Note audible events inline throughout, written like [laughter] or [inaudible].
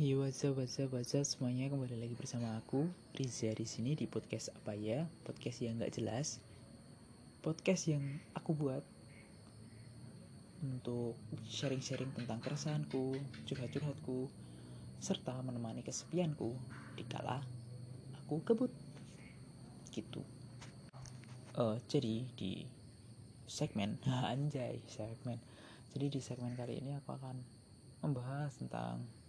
Yo what's up, what's up, what's up semuanya? Kembali lagi bersama aku Riza di sini di podcast apa ya? Podcast yang nggak jelas. Podcast yang aku buat untuk sharing-sharing tentang keresahanku curhat-curhatku serta menemani kesepianku di kala aku kebut. Gitu. Uh, jadi di segmen [laughs] anjay segmen. Jadi di segmen kali ini aku akan membahas tentang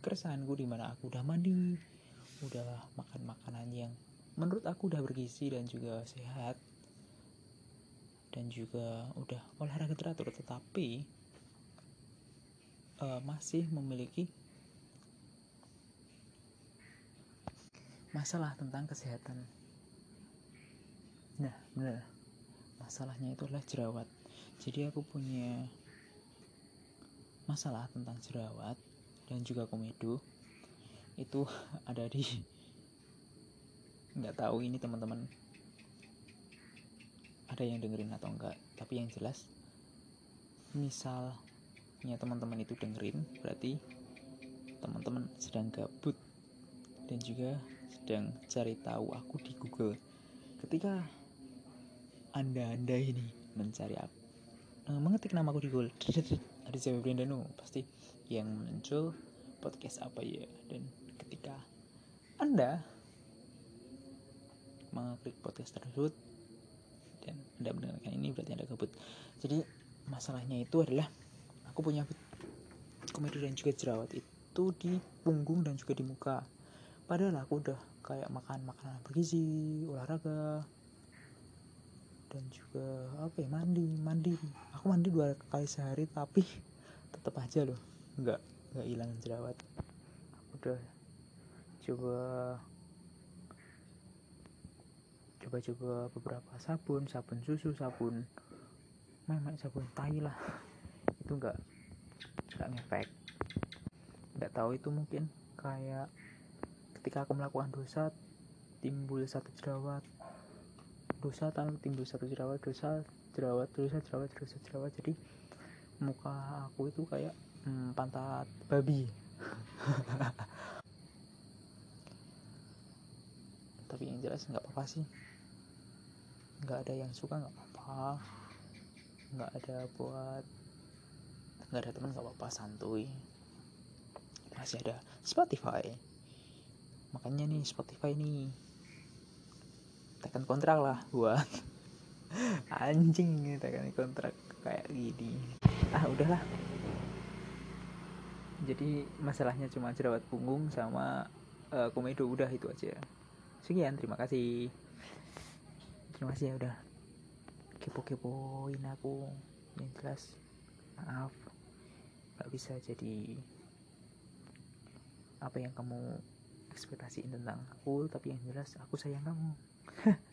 keresahanku di mana aku udah mandi, udah makan makanan yang menurut aku udah bergizi dan juga sehat dan juga udah olahraga teratur tetapi uh, masih memiliki masalah tentang kesehatan. Nah, benar. Masalahnya itu adalah jerawat. Jadi aku punya masalah tentang jerawat dan juga komedo. Itu [laughs] ada di [laughs] nggak tahu ini teman-teman. Ada yang dengerin atau enggak tapi yang jelas misalnya teman-teman itu dengerin berarti teman-teman sedang gabut dan juga sedang cari tahu aku di Google. Ketika anda-anda ini mencari aku eh, mengetik nama aku di Google. [laughs] Ada Jawa Brandano pasti yang muncul podcast apa ya? Dan ketika anda mengklik podcast tersebut dan anda mendengarkan ini berarti anda gabut. Jadi masalahnya itu adalah aku punya komedi dan juga jerawat itu di punggung dan juga di muka. Padahal aku udah kayak makan makanan bergizi olahraga dan juga apa ya mandi mandi. Aku mandi dua kali sehari tapi tetap aja loh. Nggak nggak hilang jerawat. Aku udah coba coba-coba beberapa sabun sabun susu sabun memang sabun tai lah. Itu nggak nggak ngefek. Nggak tahu itu mungkin kayak ketika aku melakukan dosa timbul satu jerawat dosa tanpa timbul satu jerawat dosa jerawat dosa jerawat dosa jerawat. Jadi muka aku itu kayak hmm, pantat babi. [laughs] Tapi yang jelas nggak apa-apa sih. Nggak ada yang suka nggak apa-apa. Nggak ada buat nggak ada teman nggak apa-apa santuy. Masih ada Spotify. Makanya nih Spotify nih tekan kontrak lah buat [laughs] anjing tekan kontrak kayak gini. Ah udahlah. Jadi masalahnya cuma jerawat punggung sama uh, komedo udah itu aja. Sekian terima kasih. Terima kasih ya udah. Kepo-kepoin aku. Yang jelas maaf. Gak bisa jadi apa yang kamu ekspektasiin tentang aku tapi yang jelas aku sayang kamu [laughs]